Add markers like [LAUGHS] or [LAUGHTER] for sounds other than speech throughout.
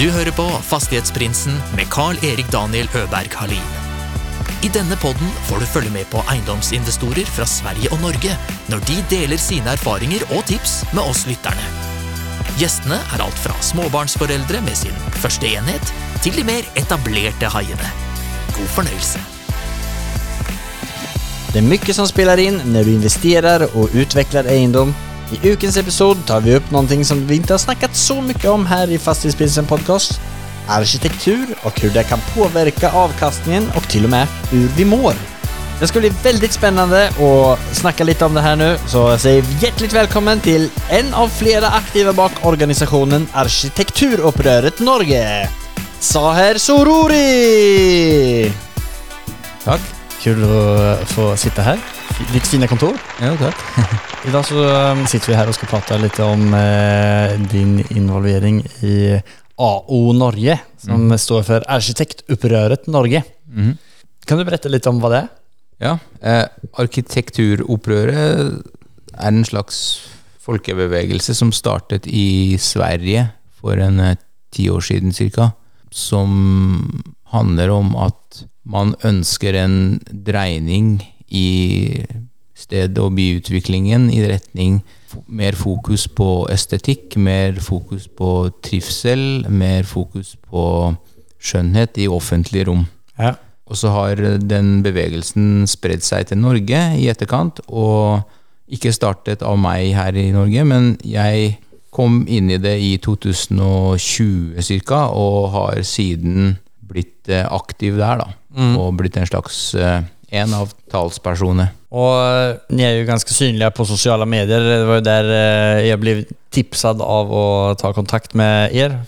Du hører på Fastighetsprinsen med Carl-Erik Daniel Øberg Halin. I denne podden får du følge med på eiendomsinvestorer fra Sverige og Norge når de deler sine erfaringer og tips med oss lytterne. Gjestene er alt fra småbarnsforeldre med sin første enhet, til de mer etablerte haiene. God fornøyelse. Det er mye som spiller inn når du investerer og utvikler egendom. I ukens episode tar vi upp någonting som vi inte har snackat så mycket om här i Fastighetsprinsen podcast. Arkitektur och hur det kan påverka avkastningen och till och med hur vi mår. Det ska bli väldigt spännande att snacka lite om det här nu, så jag säger hjärtligt välkommen till en av flera aktiva bak organisationen Arkitekturupprøret Norge. Saher Sorori! Takk. Kul å få sitte her. Ditt fine kontor. Ja, takk. [LAUGHS] I dag så um, sitter vi her og skal prate litt om eh, din involvering i AO Norge, som står for Arkitektopprøret Norge. Mm. Kan du berette litt om hva det er? Ja, eh, Arkitekturopprøret er en slags folkebevegelse som startet i Sverige for en eh, ti år siden cirka, som handler om at man ønsker en dreining i sted- og byutviklingen i retning mer fokus på estetikk, mer fokus på trivsel, mer fokus på skjønnhet i offentlige rom. Ja. Og så har den bevegelsen spredd seg til Norge i etterkant, og ikke startet av meg her i Norge, men jeg kom inn i det i 2020 ca., og har siden blitt eh, aktiv der, da. Og blitt en slags eh, en av talspersonene. Och eh, ni er jo ganske synlige på sosiale medier. Det var jo der jeg ble tipset av å ta kontakt med er.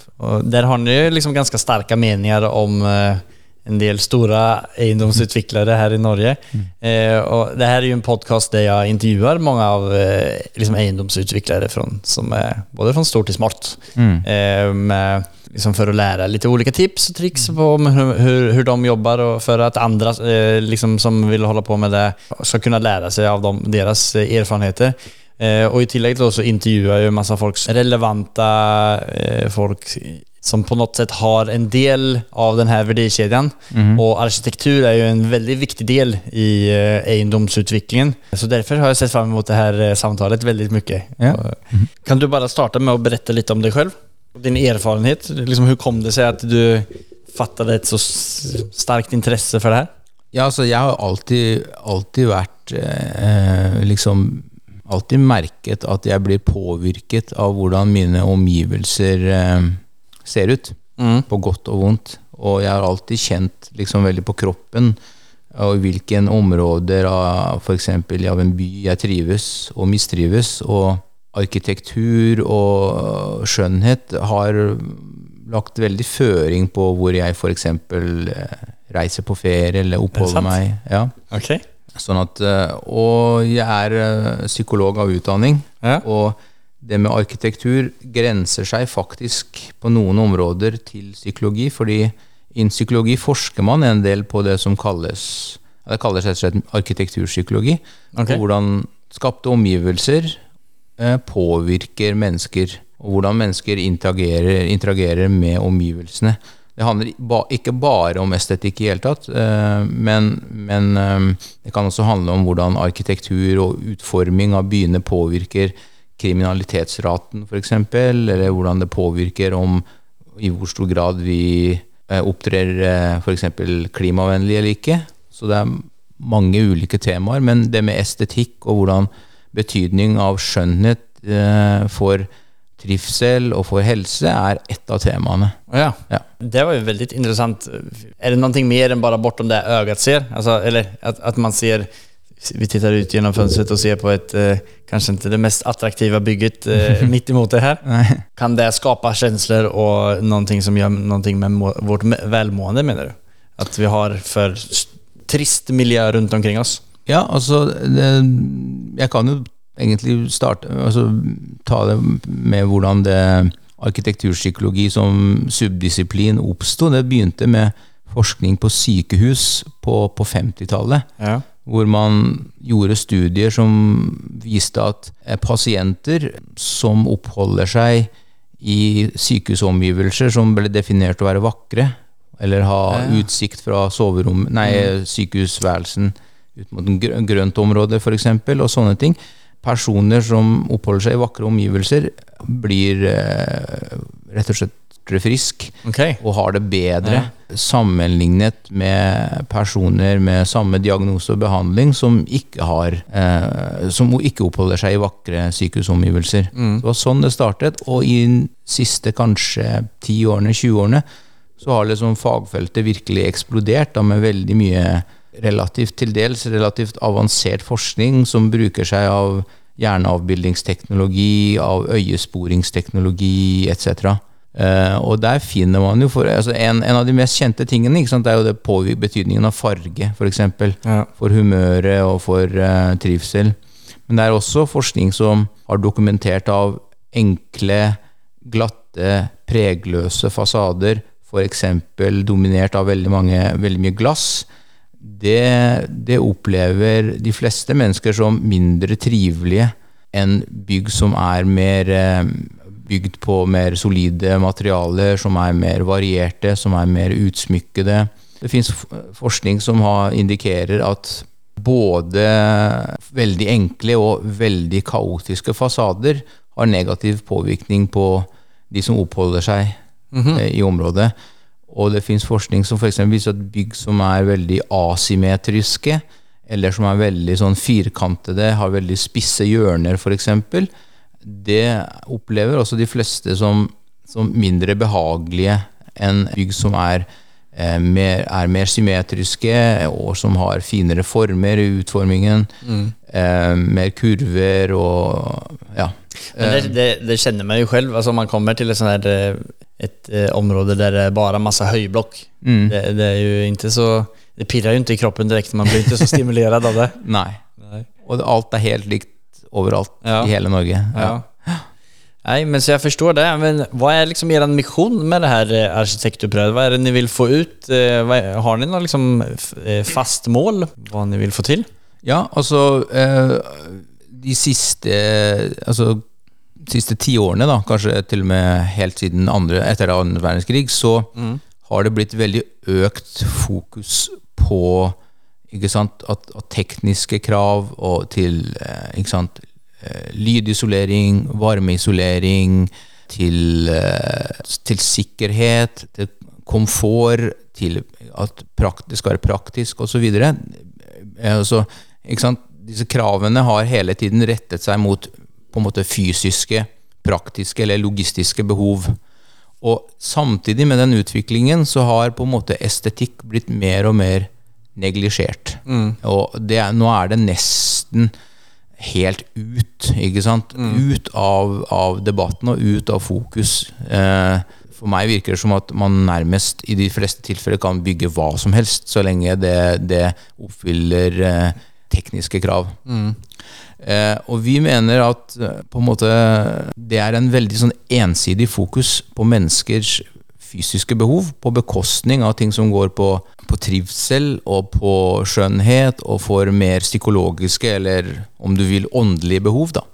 Der har ju liksom ganske sterke meninger om eh, en del stora eiendomsutviklere här i Norge. Eh, och det här är ju en podcast där jag intervjuar många av eh, liksom egendomsutvecklare från, som är både från stort till smått. Eh, med, liksom för att lära lite olika tips och tricks på om hur, hur, hur de jobbar och för att andra eh, liksom som vill hålla på med det ska kunna lära sig av dem, deras eh, erfarenheter. Eh, och i tillägg då så intervjuar jag ju en massa folks relevanta eh, folk som på något sätt har en del av den här värdekedjan. Och arkitektur är ju en väldigt viktig del i eh, egendomsutvecklingen. Så därför har jag sett fram emot det här eh, samtalet väldigt mycket. Ja. Och, Kan du bara starta med att berätta lite om dig själv? Din erfarenhet. Liksom, hur kom det sig att du fattade ett så starkt intresse för det här? Ja, altså jeg har alltid, alltid vært eh, liksom Alltid merket at jeg blir påvirket av hvordan mine omgivelser eh, ser ut. På godt og vondt. Og jeg har alltid kjent liksom veldig på kroppen og hvilke områder av f.eks. av en by jeg trives og mistrives. Og arkitektur og skjønnhet har lagt veldig føring på hvor jeg f.eks. reiser på ferie eller oppholder meg. Ja. Okay. Sånn at, eh, og jeg er psykolog av utdanning, Ja. og det med arkitektur grenser seg faktisk på noen områder til psykologi, fordi innen psykologi forsker man en del på det som kalles det kalles rett og slett arkitekturpsykologi. Okay. Hvordan skapte omgivelser eh, påvirker mennesker, og hvordan mennesker interagerer, interagerer med omgivelsene. Det handler ba, ikke bare om estetikk i hele tatt, eh, men, men eh, det kan også handle om hvordan arkitektur og utforming av byene påvirker kriminalitetsraten, f.eks., eller hvordan det påvirker om i hvor stor grad vi eh, opptrer eh, f.eks. klimavennlig eller ikke. Så det er mange ulike temaer, men det med estetikk og hvordan betydning av skjønnhet eh, for trivsel og for helse er ett av temaene. Ja. Ja. Det var jo veldig interessant. Er det noe mer enn bare bortom det øyet ser? Altså, eller at, at man ser, vi tittar ut genom fönstret och ser på ett, eh, kanske inte det mest attraktiva bygget eh, [LAUGHS] mitt emot det här. Kan det skapa känslor och någonting som gör någonting med vårt välmående menar du? Att vi har för trist miljö runt omkring oss? Ja, altså det, Jeg kan jo egentlig starte altså, Ta det med hvordan det arkitekturpsykologi som subdisiplin oppsto. Det begynte med forskning på sykehus på, på 50-tallet. Ja. Hvor man gjorde studier som viste at eh, pasienter som oppholder seg i sykehusomgivelser som ble definert å være vakre, eller ha utsikt fra soverom, nei, sykehusværelsen ut mot en grønt område f.eks., og sånne ting. Personer som oppholder seg i vakre omgivelser, blir eh, rett og slett frisk okay. og har det bedre sammenlignet med personer med samme diagnose og behandling som ikke har eh, Som ikke oppholder seg i vakre sykehusomgivelser. Det var sånn det startet, og i de siste kanskje 10 årene, 20 årene, så har liksom fagfeltet virkelig eksplodert da, med veldig mye relativt, til dels relativt avansert forskning som bruker seg av hjerneavbildingsteknologi, av øyesporingsteknologi etc. Eh, og der finner man jo for, altså en, en av de mest kjente tingene sant, er jo det påvirker betydningen av farge, f.eks. Ja. For humøret og for uh, trivsel. Men det er også forskning som har dokumentert av enkle, glatte, pregløse fasader, f.eks. dominert av veldig, mange, veldig mye glass. Det, det opplever de fleste mennesker som mindre trivelige enn bygg som er mer eh, bygd på mer solide materialer, som er mer varierte, som er mer utsmykkede. Det fins forskning som har, indikerer at både veldig enkle og veldig kaotiske fasader har negativ påvirkning på de som oppholder seg eh, i området. Og det fins forskning som f.eks. viser at bygg som er veldig asymmetriske, eller som er veldig sånn firkantede, har veldig spisse hjørner f.eks., det opplever også de fleste som, som mindre behagelige enn bygg som er, eh, mer, er mer symmetriske, og som har finere former i utformingen, eh, mer kurver og ja. Det, det, det kjenner man jo selv. Altså, man kommer til et, här, eh, ett eh, område der det er bare masse høyblokk. Mm. Det, det er jo ikke så... Det pirrer jo ikke i kroppen direkte. man blir ikke så stimulert av det. [LAUGHS] Nei. Nei. Og alt er helt likt overalt Ja. i hele Norge. Ja. Nej, men så jeg forstår det. Men hva er liksom deres misjon med det her eh, Hva er det ni vil få ut? Eh, Har ni noe liksom eh, fast mål? Hva ni vil få til? Ja, altså De siste Altså siste ti årene, da, kanskje til og med helt siden andre, etter andre verdenskrig, så har det blitt veldig økt fokus på at, at tekniske krav til eh, sant, eh, lydisolering, varmeisolering, til, eh, til sikkerhet, til komfort, til at det skal være praktisk osv. Altså? Disse kravene har hele tiden rettet seg mot på en måte fysiske, praktiske eller logistiske behov. Og samtidig med den utviklingen så har på en måte estetikk blitt mer og mer neglisjert. Og det nå er det nesten helt ut, ikke sant? Ut av, av debatten og ut av fokus. Eh, for meg virker det som at man nærmest i de fleste tilfeller kan bygge hva som helst, så lenge det, det oppfyller eh, tekniske krav. Eh, og vi mener at eh, på en måte det er en veldig sånn ensidig fokus på menneskers fysiske behov, på bekostning av ting som går på, på trivsel og på skjønnhet, og for mer psykologiske eller om du vil åndelige behov. da.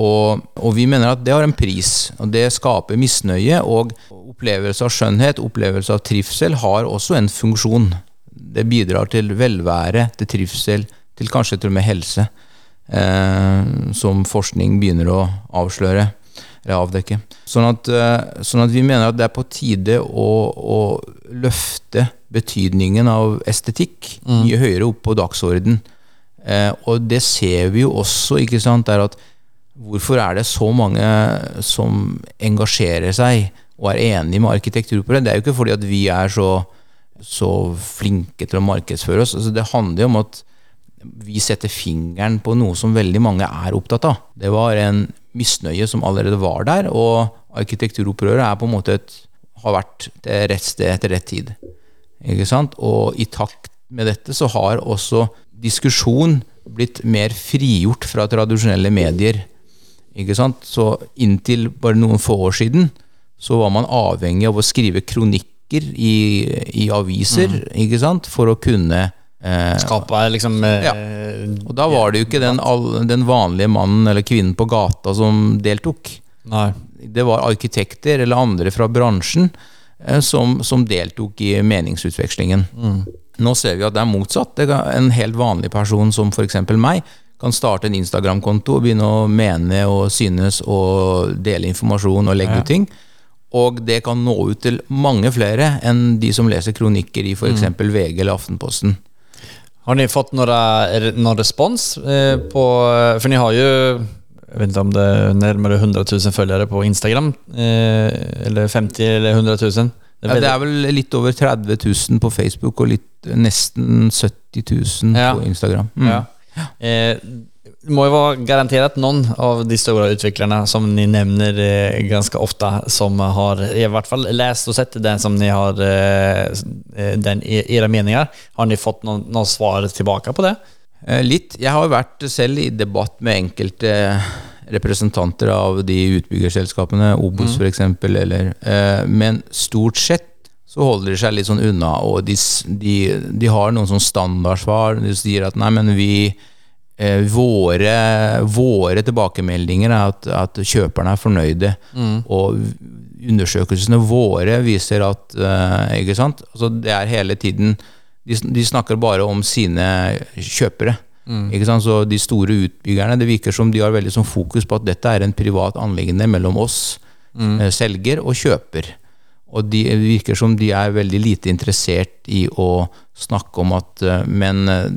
Og, og vi mener at det har en pris, og det skaper misnøye. Og opplevelse av skjønnhet, opplevelse av trivsel, har også en funksjon. Det bidrar til velvære, til trivsel, til kanskje til og med helse. Eh, som forskning begynner å avsløre avdekke. Sånn at, eh, sånn at vi mener at det er på tide å, å løfte betydningen av estetikk mye høyere opp på dagsorden. Eh, og det ser vi jo også, ikke sant, er at hvorfor er det så mange som engasjerer seg og er enige med arkitektur på det? Det er jo ikke fordi at vi er så, så flinke til å markedsføre oss. Altså, det handler jo om at vi setter fingeren på noe som veldig mange er opptatt av. Det var en misnøye som allerede var der, og arkitekturopprøret er på en måte et, har vært til rett sted etter rett tid. Ikke sant? Og i takt med dette så har også diskusjon blitt mer frigjort fra tradisjonelle medier. Ikke sant? Så inntil bare noen få år siden så var man avhengig av å skrive kronikker i, i aviser ikke sant? for å kunne Skapa liksom... eh, Ja. Og da var det jo ikke den, den vanlige mannen eller kvinnen på gata som deltok. Nei. det var arkitekter eller andre fra bransjen eh, som, som deltok i meningsutvekslingen. Nå ser vi at det er motsatt. En helt vanlig person som f.eks. meg kan starte en Instagram-konto og begynne å mene og synes og dele informasjon og legge Ja. ut ting. Og det kan nå ut til mange flere enn de som leser kronikker i f.eks. VG eller Aftenposten. Har ni fått noen någon respons eh, på... För ni har ju, jag vet inte om det är närmare 100 000 följare på Instagram. Eh, eller 50 eller 100 000. Det er, Ja, det er vel litt over 30 000 på Facebook og litt, nesten 70 000 Ja. på Instagram. Mm. Ja. Eh, det må jo være garantert noen av de store utviklerne som ni nevner eh, ganske ofte, som har i hvert fall lest og sett den som ni har, eh, eh, den, era meningar. Har ni fått noen, noen, svar tilbake på det? Eh, Litt. Jeg har jo vært selv i debatt med enkelte representanter av de utbyggerselskapene, Obos for eksempel, eller eh, Men stort sett så holder de seg litt sånn unna, og de, de, de har noen sånn standardsvar. De sier at nei, men vi våre, våre tilbakemeldinger er at, at kjøperne er fornøyde, og undersøkelsene våre viser at eh, Ikke sant? Altså, det er hele tiden de, de snakker bare om sine kjøpere. Ikke sant? Så de store utbyggerne, det virker som de har veldig sånn fokus på at dette er en privat anliggende mellom oss, eh, selger og kjøper. Og de virker som de er veldig lite interessert i å snakke om at eh, Men eh,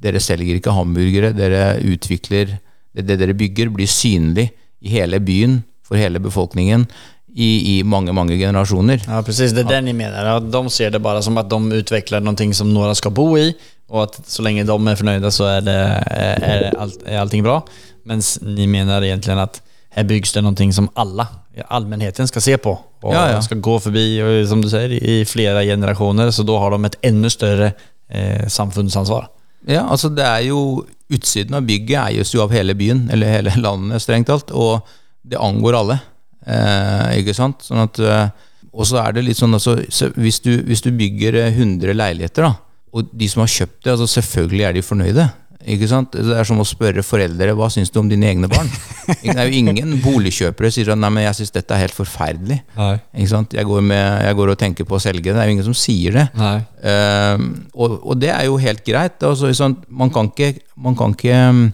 dere selger ikke hamburgere, dere utvikler det, det dere bygger, blir synlig i hele byen, for hele befolkningen, i, i mange, mange generasjoner. Ja, precis. Det er det ni mener. At de ser det bare som at de utvikler noe som noen skal bo i og at så lenge de er fornøyde, så er, det, er, alt, er allting bra. Mens ni mener egentligen att här byggs det någonting som alla, allmänheten ska se på och Ja, ja. ska gå förbi, och som du säger, i flera generationer. Så då har de ett ännu större eh, samfundsansvar. Ja, altså det er jo Utsiden av bygget eies jo av hele byen, eller hele [LAUGHS] landet, strengt talt, og det angår alle. Eh, ikke sant? Sånn at eh, Og så er det litt sånn altså, så hvis, du, hvis du bygger eh, 100 leiligheter, da, og de som har kjøpt det, altså selvfølgelig er de fornøyde. Ikke sant? Det er som å spørre foreldre hva syns du om dine egne barn. [LAUGHS] Det er jo ingen boligkjøpere som sier nei, men jeg syns dette er helt forferdelig. Ikke sant? Jeg, går med, jeg går og tenker på å selge det. Det er jo ingen som sier det. Ehm, og, og det er jo helt greit. Altså, man kan ikke, man kan ikke mm,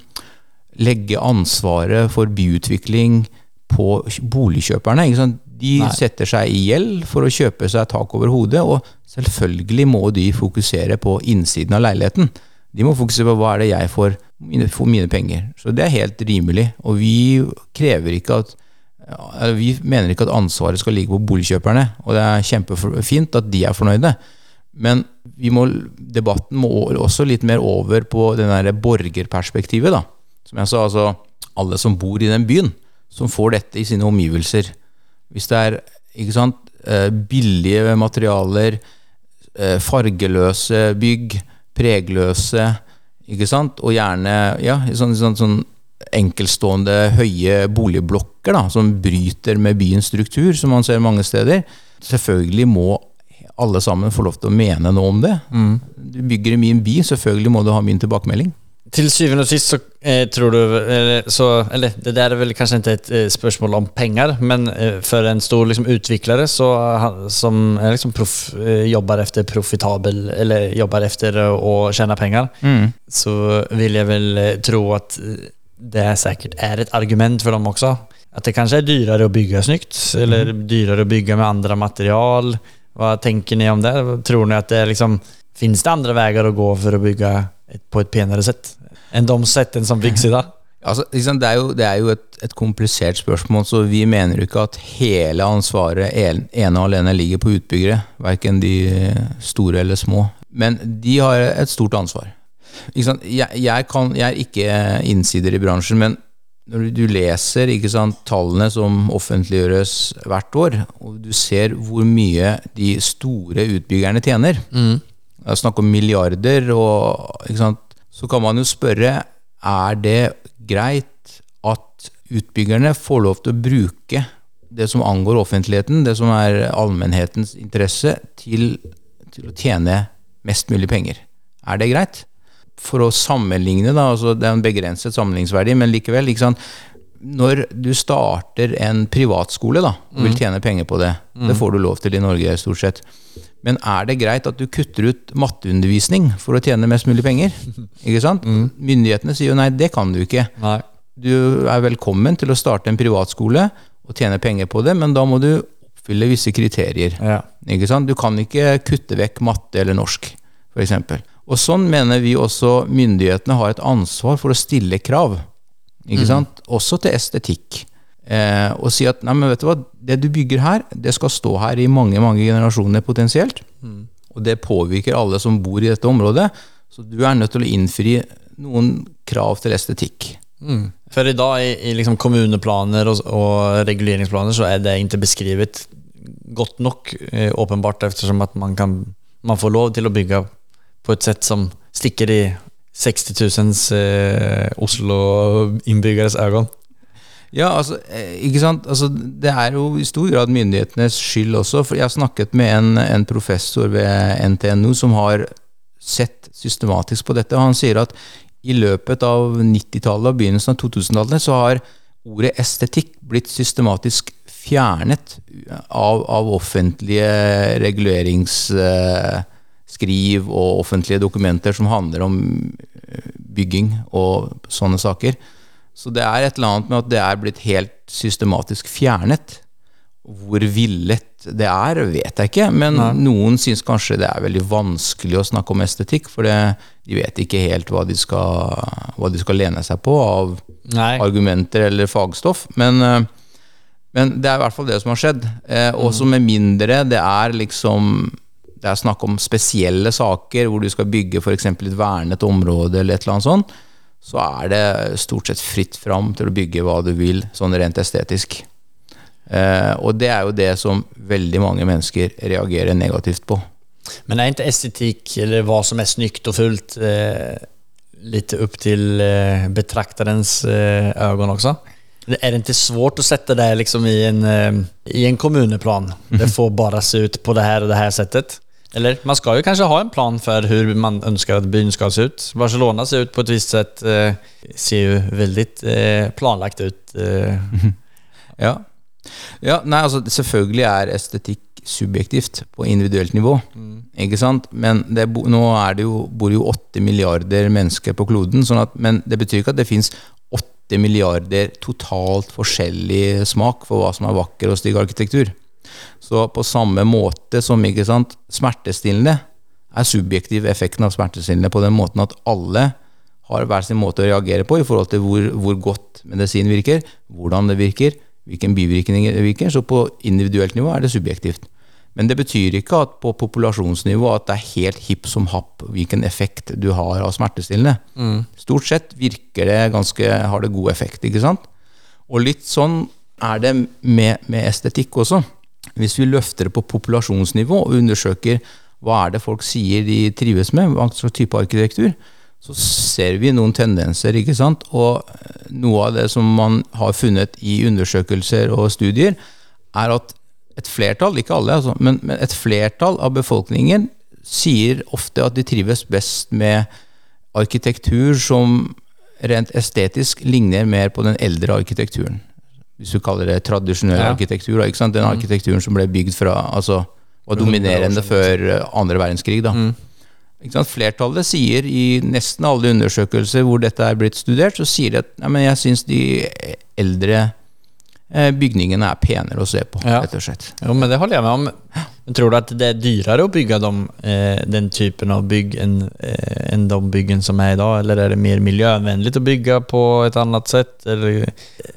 legge ansvaret for byutvikling på boligkjøperne. Ikke sant? De Nei. setter seg i gjeld for å kjøpe seg tak over hodet, og selvfølgelig må de fokusere på innsiden av leiligheten. De må fokusere på hva er det jeg får for mine penger. Så det er helt rimelig. Og vi krever ikke at Vi mener ikke at ansvaret skal ligge på boligkjøperne, og det er kjempefint at de er fornøyde. Men må, debatten må også litt mer over på det der borgerperspektivet. da. Som jeg sa, altså alle som bor i den byen, som får dette i sine omgivelser. Hvis det er ikke sant, eh, billige materialer, eh, fargeløse bygg, pregløse, ikke sant, og gjerne ja, sånn, sånn, sånn enkeltstående høye boligblokker da, som bryter med byens struktur, som man ser mange steder. Selvfølgelig må alle sammen få lov til å mene noe om det. Du bygger i min by, selvfølgelig må du ha min tilbakemelding. Till syvende og sist så eh, tror du, eller, så, eller det der er vel kanskje ikke et eh, spørsmål om penger, men eh, for en stor liksom, utvikler som är liksom proff, eh, jobbar efter profitabel, eller jobbar efter tjene penger, mm. så vil jeg vel eh, tro at eh, det säkert er et argument for dem også. At det kanskje er dyrare å bygge snyggt, eller dyrare å bygge med andre material. Hva tenker ni om det? Tror ni at det er liksom, finns det andre veier å gå for å bygge et, på et penere sett enn de settene som bygges i dag? Altså, [LAUGHS] liksom, det er jo, det er jo et, et komplisert spørsmål, så vi mener jo ikke at hele ansvaret ene og alene ligger på utbyggere, verken de store eller små. Men de har et stort ansvar. Sant? Jeg, jeg, kan, jeg er ikke innsider i bransjen, men når du leser sant, tallene som offentliggjøres hvert år, og du ser hvor mye de store utbyggerne tjener, det er snakk om milliarder, og, så kan man jo spørre er det greit at utbyggerne får lov til å bruke det som angår offentligheten, det som er allmennhetens interesse, til, til å tjene mest mulig penger. Er det greit? For å sammenligne, da, altså det er en begrenset sammenligningsverdi, men likevel. Når du starter en privatskole da, og vil tjene penger på det, det får du lov til i Norge stort sett, men er det greit at du kutter ut matteundervisning for å tjene mest mulig penger? Ikke sant? Myndighetene sier jo nei, det kan du ikke. Nei. Du er velkommen til å starte en privatskole og tjene penger på det, men da må du oppfylle visse kriterier. Ja. Ikke sant? Du kan ikke kutte vekk matte eller norsk, f.eks. Og sånn mener vi også myndighetene har et ansvar for å stille krav. Ikke sant? Også til estetikk. Eh, og si at nei, men vet du hva, det du bygger her, det skal stå her i mange mange generasjoner potensielt. Og det påvirker alle som bor i dette området. Så du er nødt til å innfri noen krav til estetikk. Mm. For i dag i, i liksom kommuneplaner og, og reguleringsplaner så er det ikke beskrevet godt nok, eh, åpenbart, eftersom at man, kan, man får lov til å bygge på et sett som stikker i 60 000 eh, Oslo-innbyggeres øyne. Ja, altså, eh, ikke sant? Altså, det er jo i stor grad myndighetenes skyld også. For jeg har snakket med en, en professor ved NTNU som har sett systematisk på dette. og Han sier at i løpet av 90-tallet og begynnelsen av 2000-tallet så har ordet estetikk blitt systematisk fjernet av, av offentlige reguleringsskriv og offentlige dokumenter som handler om eh, bygging og sånne saker. Så det er et eller annet med at det er blitt helt systematisk fjernet. Hvor villet det er, vet jeg ikke, men noen syns kanskje det er veldig vanskelig å snakke om estetikk, for det, de vet ikke helt hva de, skal, hva de skal lene seg på av Nei. argumenter eller fagstoff. Men, eh, men det er i hvert fall det som har skjedd. Eh, også med mindre det er liksom det er snakk om spesielle saker hvor du skal bygge f.eks. et vernet område eller et eller annet sånt, så er det stort sett fritt fram til å bygge hva du vil, sånn rent estetisk. Eh, og det er jo det som veldig mange mennesker reagerer negativt på. Men er ikke estetikk, eller hva som er snyggt og fullt, eh, litt opp til eh, betrakterens eh, øyne også? Er det ikke svårt å sette det liksom i en, eh, i en kommuneplan? Det får bare se ut på det her og det her settet. Eller man skal jo kanskje ha en plan for hvordan man ønsker at byen skal se ut. Barcelona ser ut på et visst sett. Eh, ser jo veldig eh, planlagt ut. Eh. [LAUGHS] Ja. ja, nei, altså selvfølgelig er estetikk subjektivt på individuelt nivå. Ikke sant? Men det, nå det jo, bor jo åtte milliarder mennesker på kloden, sånn at, men det betyr ikke at det fins åtte milliarder totalt forskjellig smak for hva som er vakker og stygg arkitektur. Så på samme måte som ikke sant, smertestillende er subjektiv effekten av smertestillende på den måten at alle har hver sin måte å reagere på i forhold til hvor, hvor godt medisin virker, hvordan det virker, hvilken bivirkning det virker. Så på individuelt nivå er det subjektivt. Men det betyr ikke at på populasjonsnivå at det er helt hipp som happ hvilken effekt du har av smertestillende. Stort sett virker det ganske, har det god effekt, ikke sant? Og litt sånn er det med, med estetikk også. Hvis vi løfter det på populasjonsnivå og undersøker hva er det folk sier de trives med, hva slags type arkitektur, så ser vi noen tendenser, ikke sant? Og noe av det som man har funnet i undersøkelser og studier, er at et flertall, ikke alle, altså, men, men et flertall av befolkningen sier ofte at de trives best med arkitektur som rent estetisk ligner mer på den eldre arkitekturen. Hvis du kaller det tradisjonell Ja. arkitektur. Ikke sant? Den arkitekturen som ble bygd fra altså, var dominerende før eh, andre verdenskrig. da. Sant? Flertallet sier i nesten alle undersøkelser hvor dette er blitt studert, så sier de at ja, men jeg syns de eldre eh, bygningene er penere å se på, Ja. rett og slett. Jo, men det holder jeg med om. Men tror du at det er dyrare å bygge dem, eh, den typen av bygg enn eh, en de byggen som er i dag, Eller er det mer miljøvennlig å bygge på et annet sett? Eller,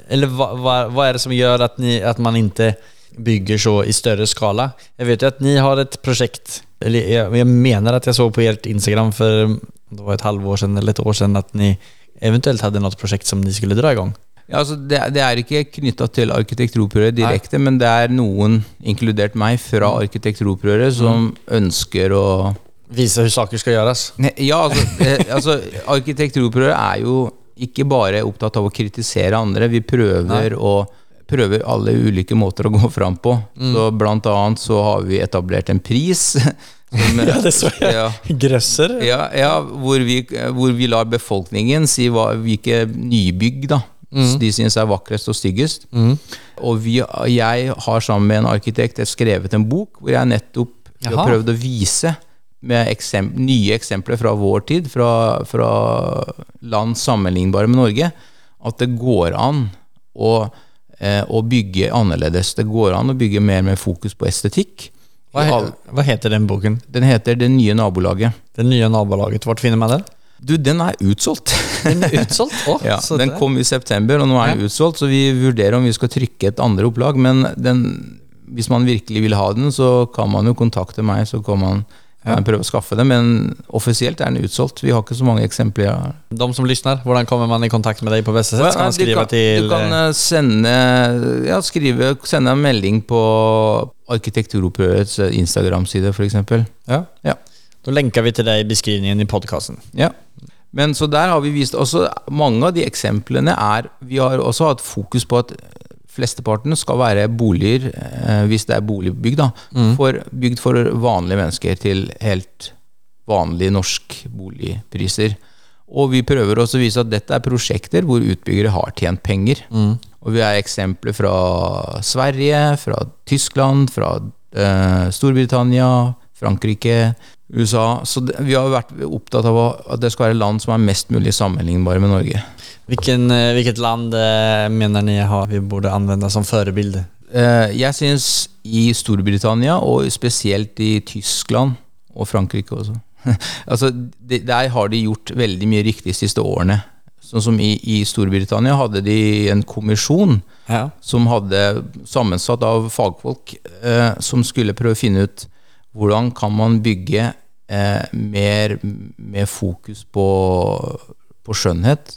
eller hva, hva, hva, er det som gjør at, ni, at, man ikke bygger så i større skala? Jeg vet jo at ni har et projekt, eller jeg, jeg mener at jeg så på ert Instagram for det var et halvår siden eller et år siden at ni eventuelt hadde noe projekt som ni skulle dra igång. Ja, altså det, det er ikke knytta til arkitekturopprøret direkte, men det er noen, inkludert meg, fra arkitekturopprøret som ønsker å Vise hvordan saker skal gjøres? Ne, Ja, altså, eh, altså arkitekturopprøret er jo ikke bare opptatt av å kritisere andre. Vi prøver å prøver alle ulike måter å gå fram på. Så blant annet så har vi etablert en pris. [LAUGHS] Som, Ja, det så jeg. Ja. Grøsser. Ja, ja hvor, vi, hvor vi lar befolkningen si hva, hvilke nybygg da, de syns er vakrest og styggest. Mm. Og vi, jeg har sammen med en arkitekt skrevet en bok hvor jeg nettopp har prøvd å vise med eksem nye eksempler fra vår tid, fra, fra land sammenlignbare med Norge, at det går an å, eh, å bygge annerledes. Det går an å bygge mer med fokus på estetikk. Hva, he hva heter den boken? Den heter Det nye nabolaget. Det nye nabolaget. Hvor finner man den? Du, den er utsolgt. Den er utsolgt? også, [LAUGHS] Ja, den kom i september, og nå er den utsolgt, så vi vurderer om vi skal trykke et andre opplag. Men den, hvis man virkelig vil ha den, så kan man jo kontakte meg, så kan man ja. prøve å skaffe det. Men offisielt er den utsolgt. Vi har ikke så mange eksempler. De som lysner, hvordan kommer man i kontakt med deg på beste sett? Skal man skrive kan, til du kan eh, sende, ja, skrive, sende en melding på Arkitekturopprørets eh, Instagram-side, f.eks. Ja. Ja. Da lenker vi til deg i beskrivningen i podkasten. Ja. Men så der har vi vist også Mange av de eksemplene er Vi har også hatt fokus på at flesteparten skal være boliger, eh, hvis det er boligbygg, da, for, bygd for vanlige mennesker til helt vanlige norsk boligpriser. Og vi prøver også å vise at dette er prosjekter hvor utbyggere har tjent penger. Og vi har eksempler fra Sverige, fra Tyskland, fra eh, Storbritannia, Frankrike, USA. Så det, vi har vært opptatt av at det skal være land som er mest mulig sammenlignbare med Norge. Hvilken, eh, hvilket land eh, mener ni har vi burde anvende som forbilde? Eh, jeg syns i Storbritannia, og spesielt i Tyskland og Frankrike også [LAUGHS] altså, de, Der har de gjort veldig mye riktig de siste årene. Sånn som i, i Storbritannia hadde de en kommisjon Ja. som hadde sammensatt av fagfolk eh, som skulle prøve å finne ut hvordan kan man bygge eh, mer med fokus på, på skjønnhet,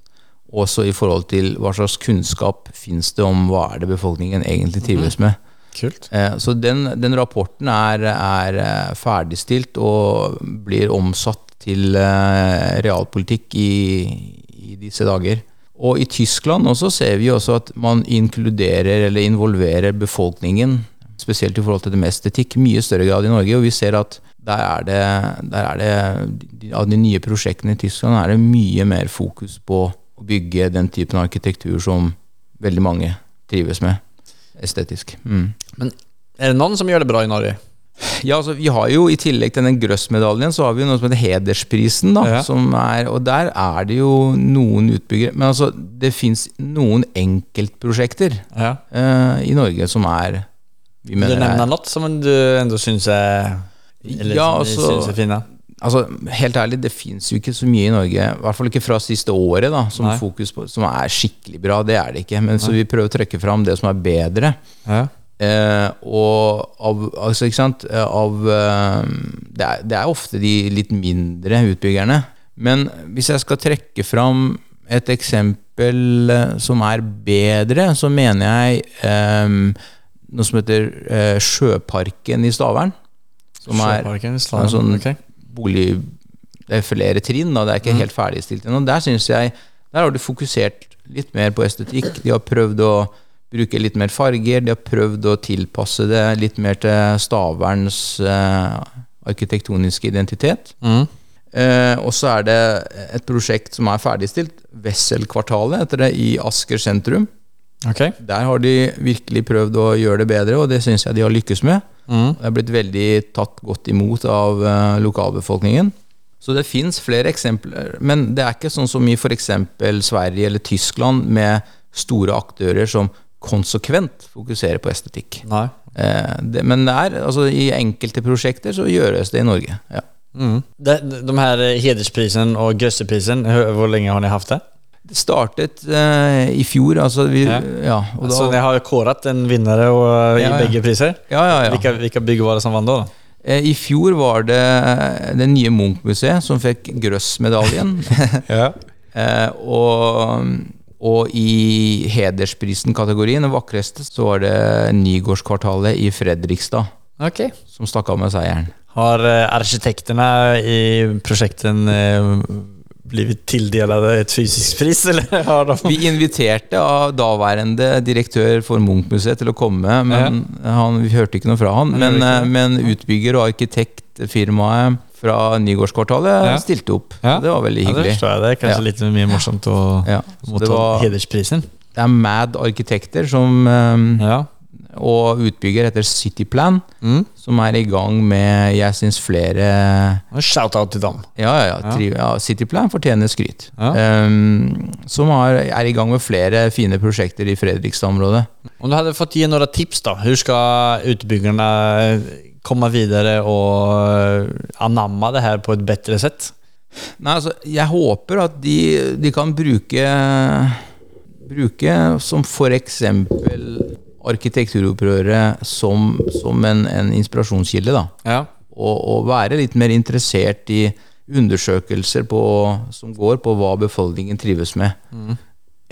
også i forhold til hva slags kunnskap fins det om hva er det befolkningen egentlig trives med. Kult. Eh, Så den, den rapporten er, er eh, ferdigstilt og blir omsatt til eh, realpolitikk i, i disse dager. Og i Tyskland også ser vi også at man inkluderer eller involverer befolkningen, spesielt i forhold til det med estetikk, mye større grad i Norge. Og vi ser at der er det, der er det av de nye prosjektene i Tyskland er det mye mer fokus på å bygge den typen arkitektur som veldig mange trives med estetisk. Mm. Men er det noen som gjør det bra i Norge? Ja, altså vi har jo I tillegg til den Grøss-medaljen, så har vi jo noe som heter Hedersprisen. da, Ja. som er, Og der er det jo noen utbyggere Men altså, det fins noen enkeltprosjekter Ja. uh, i Norge som er vi mener du nevner nevne er, noe som du enda syns er Eller Ja, altså- synes er fine? altså, Helt ærlig, det fins jo ikke så mye i Norge, i hvert fall ikke fra siste året, da, som Nei. fokus på, som er skikkelig bra. Det er det ikke. Men så vi prøver å trekke fram det som er bedre. Ja. Eh, og av, altså, ikke sant? Eh, av eh, det, er, det er ofte de litt mindre utbyggerne. Men hvis jeg skal trekke fram et eksempel eh, som er bedre, så mener jeg eh, noe som heter eh, Sjøparken i Stavern. Som er Sjøparken i en sånn okay. bolig Det er flere trinn, da. Det er ikke helt ferdigstilt ennå. Der synes jeg Der har de fokusert litt mer på estetikk. De har prøvd å bruke litt mer farger. De har prøvd å tilpasse det litt mer til Staverns eh, arkitektoniske identitet. Mm. Eh, og så er det et prosjekt som er ferdigstilt. Wesselkvartalet heter det, i Asker sentrum. Ok. Der har de virkelig prøvd å gjøre det bedre, og det syns jeg de har lykkes med. Mm. Det er blitt veldig tatt godt imot av eh, lokalbefolkningen. Så det fins flere eksempler, men det er ikke sånn som i f.eks. Sverige eller Tyskland med store aktører som konsekvent fokuserer på estetikk. Nei. Eh, det, men det er, altså, i enkelte prosjekter så gjøres det i Norge. Ja. Mm. De, de her hedersprisen og Grøsseprisen, hvor lenge har ni hatt det? Det startet uh, i fjor, altså vi, Ja. ja. Så ni har kåret en vinnere og, Ja, i begge priser? ja, ja, ja. Hvilke, hvilke bygg var det som vant da? da? I fjor var det det nye Munch-museet som fikk Grøss-medaljen. [LAUGHS] Ja. [LAUGHS] Og, og i hedersprisen-kategorien, den vakreste, så var det Nygårdskvartalet i Fredrikstad okay. som stakk av med seieren. Har arkitektene i prosjekten eh, blivit tilldelade ett fysiskt pris, [LAUGHS] eller har de... Vi inviterte av daværende direktør for Munch-museet til å komme, men han, vi hørte ikke noe fra han. Men, eh, men utbygger og arkitektfirmaet fra Nygårdskvartalet Ja. stilte opp. Ja. Det var veldig Ja, det hyggelig. jeg. Det er kanskje Ja. lite mer morsomt å motta hedersprisen. det er Mad Arkitekter som, um, Ja. Og utbygger heter Cityplan, Mm. som er i gang med, jeg syns, flere Shout-out til dem. Ja, ja, ja, ja Cityplan fortjener skryt. Ja. Um, som er, er i gang med flere fine prosjekter i Fredrikstad-området. Om du hadde fått gi noen tips, da. Hvordan skal utbyggerne komme videre og anamme det her på et bedre sett? Nei, altså, jeg håper at de, de kan bruke Bruke som for eksempel arkitekturopprøret som, som en, en inspirasjonskilde, da. Ja. Og, og være litt mer interessert i undersøkelser på, som går på hva befolkningen trives med.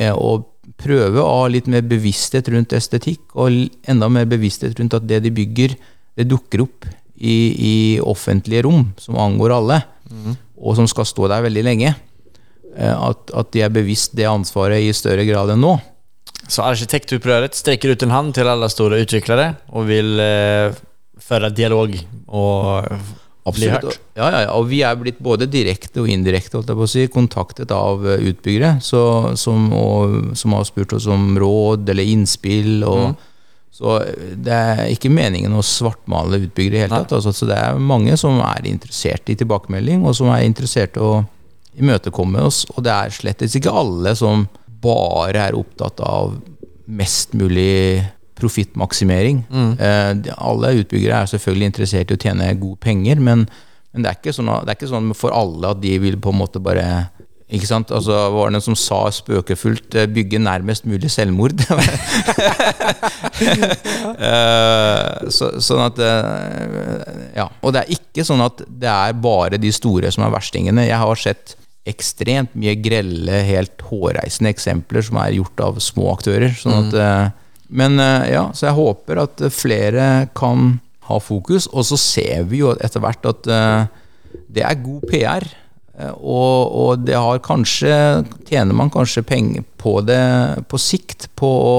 Eh, og prøve å ha litt mer bevissthet rundt estetikk, og enda mer bevissthet rundt at det de bygger, det dukker opp i, i offentlige rom som angår alle, og som skal stå der veldig lenge. Eh, at, at de er bevisst det ansvaret i større grad enn nå. Så Arkitektopprøret strekker ut en hand til alle store utviklere og vil eh, føre dialog og bli hørt. Ja, ja, ja, og vi er blitt både direkte og indirekte si, kontaktet av eh, utbyggere så, som, og, som har spurt oss om råd eller innspill. Og, Så eh, det er ikke meningen å svartmale utbyggere i hele tatt. Altså, så det er mange som er interessert i tilbakemelding, og som er interessert i å imøtekomme oss. Og det er slett ikke alle som bare er opptatt av mest mulig profittmaksimering. Eh, alle utbyggere er selvfølgelig interessert i å tjene gode penger, men, men det, er ikke sånn, det er ikke sånn for alle at de vil på en måte bare ikke sant? Altså, var det noen som sa spøkefullt eh, 'bygge nærmest mulig selvmord'? [LAUGHS] Eh, så, sånn at eh, Ja. Og det er ikke sånn at det er bare de store som er verstingene. Jeg har sett ekstremt mye grelle, helt hårreisende eksempler som er gjort av små aktører. Sånn at, mm. men eh, ja, så jeg håper at flere kan ha fokus, og så ser vi jo etter hvert at eh, det er god PR. eh, Og, og det har kanskje Tjener man kanskje penger på det på sikt, på å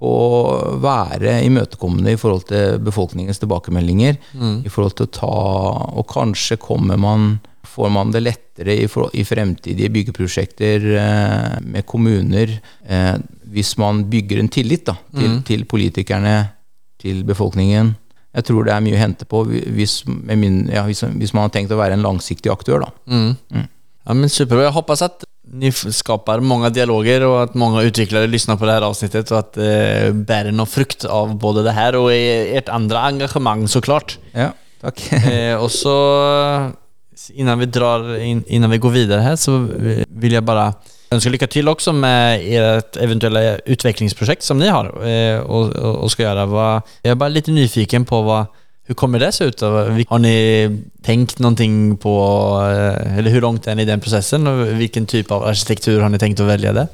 på å være imøtekommende i forhold til befolkningens tilbakemeldinger. I forhold til å ta Og kanskje kommer man Får man det lettere i, for, i fremtidige byggeprosjekter eh, med kommuner eh, hvis man bygger en tillit da, til, til politikerne, til befolkningen. Jeg tror det er mye å hente på hvis, med min, ja, hvis, hvis man har tenkt å være en langsiktig aktør. da. Mm. Ja, men superbra. Jeg håper at ni skaper skapar många dialoger och att många utvecklare lyssnar på det här avsnittet och att det eh, bär någon frukt av både det här och ert andra engagemang såklart. Ja, takk. [LAUGHS] Eh, och så innan vi, drar in, innan vi går videre her, så vil jeg bare ønske lykke til også med ert eventuelle utviklingsprosjekt som ni har og, og, og, skal gjøre. jag är bara lite nyfiken på hva hvordan kommer det se ut? Har ni tenkt noe på, eh, eller hvor langt er ni i den processen Og hvilken typ av arkitektur har ni tenkt å velge? där?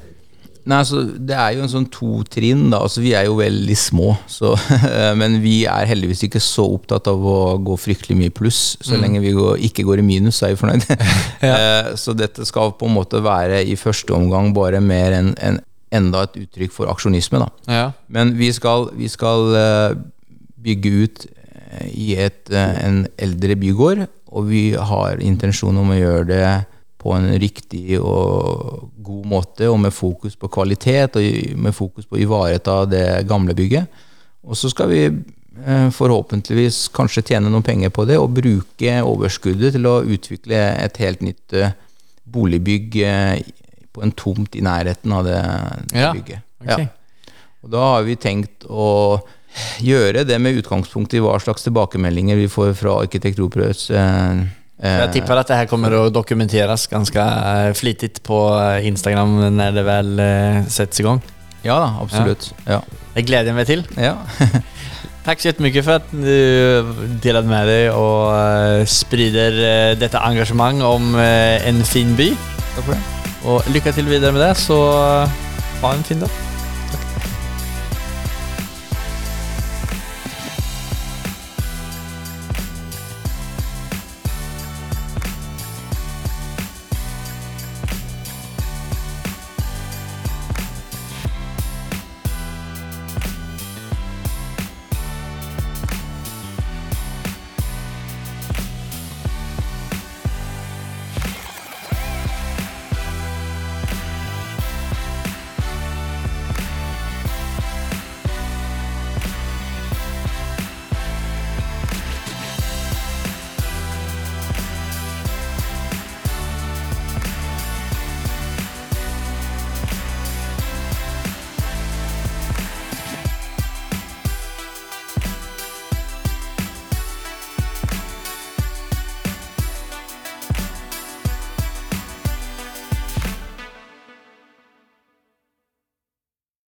Nei, altså, Det er jo en sånn to trinn. da, altså Vi er jo veldig små, så, [LAUGHS] men vi er heldigvis ikke så opptatt av å gå fryktelig mye pluss. Så lenge vi går, ikke går i minus, så er vi fornøyd. [LAUGHS] [LAUGHS] ja. så dette skal på en måte være i første omgang bare mer enn en, enda et uttrykk for aksjonisme. da. Ja. Men vi skal, vi skal eh, bygge ut eh, i et, eh, en eldre bygård, og vi har intensjon om å gjøre det på en riktig og god måte, og med fokus på kvalitet, og med fokus på å ivareta det gamle bygget. Og så skal vi eh, forhåpentligvis kanskje tjene noen penger på det, og bruke overskuddet til å utvikle et helt nytt eh, boligbygg eh, på en tomt i nærheten av det, Ja, bygget. ok. Og da har vi tenkt å gjøre det med utgangspunkt i hva slags tilbakemeldinger vi får fra Arkitekturopprørets eh, Jag tippar att det här kommer att dokumenteras ganska eh, flitigt på eh, Instagram när det väl eh, sätts igång. Ja da, absolutt. Ja. Det gläder jag meg til. ja. [LAUGHS] Takk så mye for at du delte med deg och eh, sprider dette engasjementet om eh, en fin by. Takk for det. Og lykke til videre med det, så eh, ha en fin dag.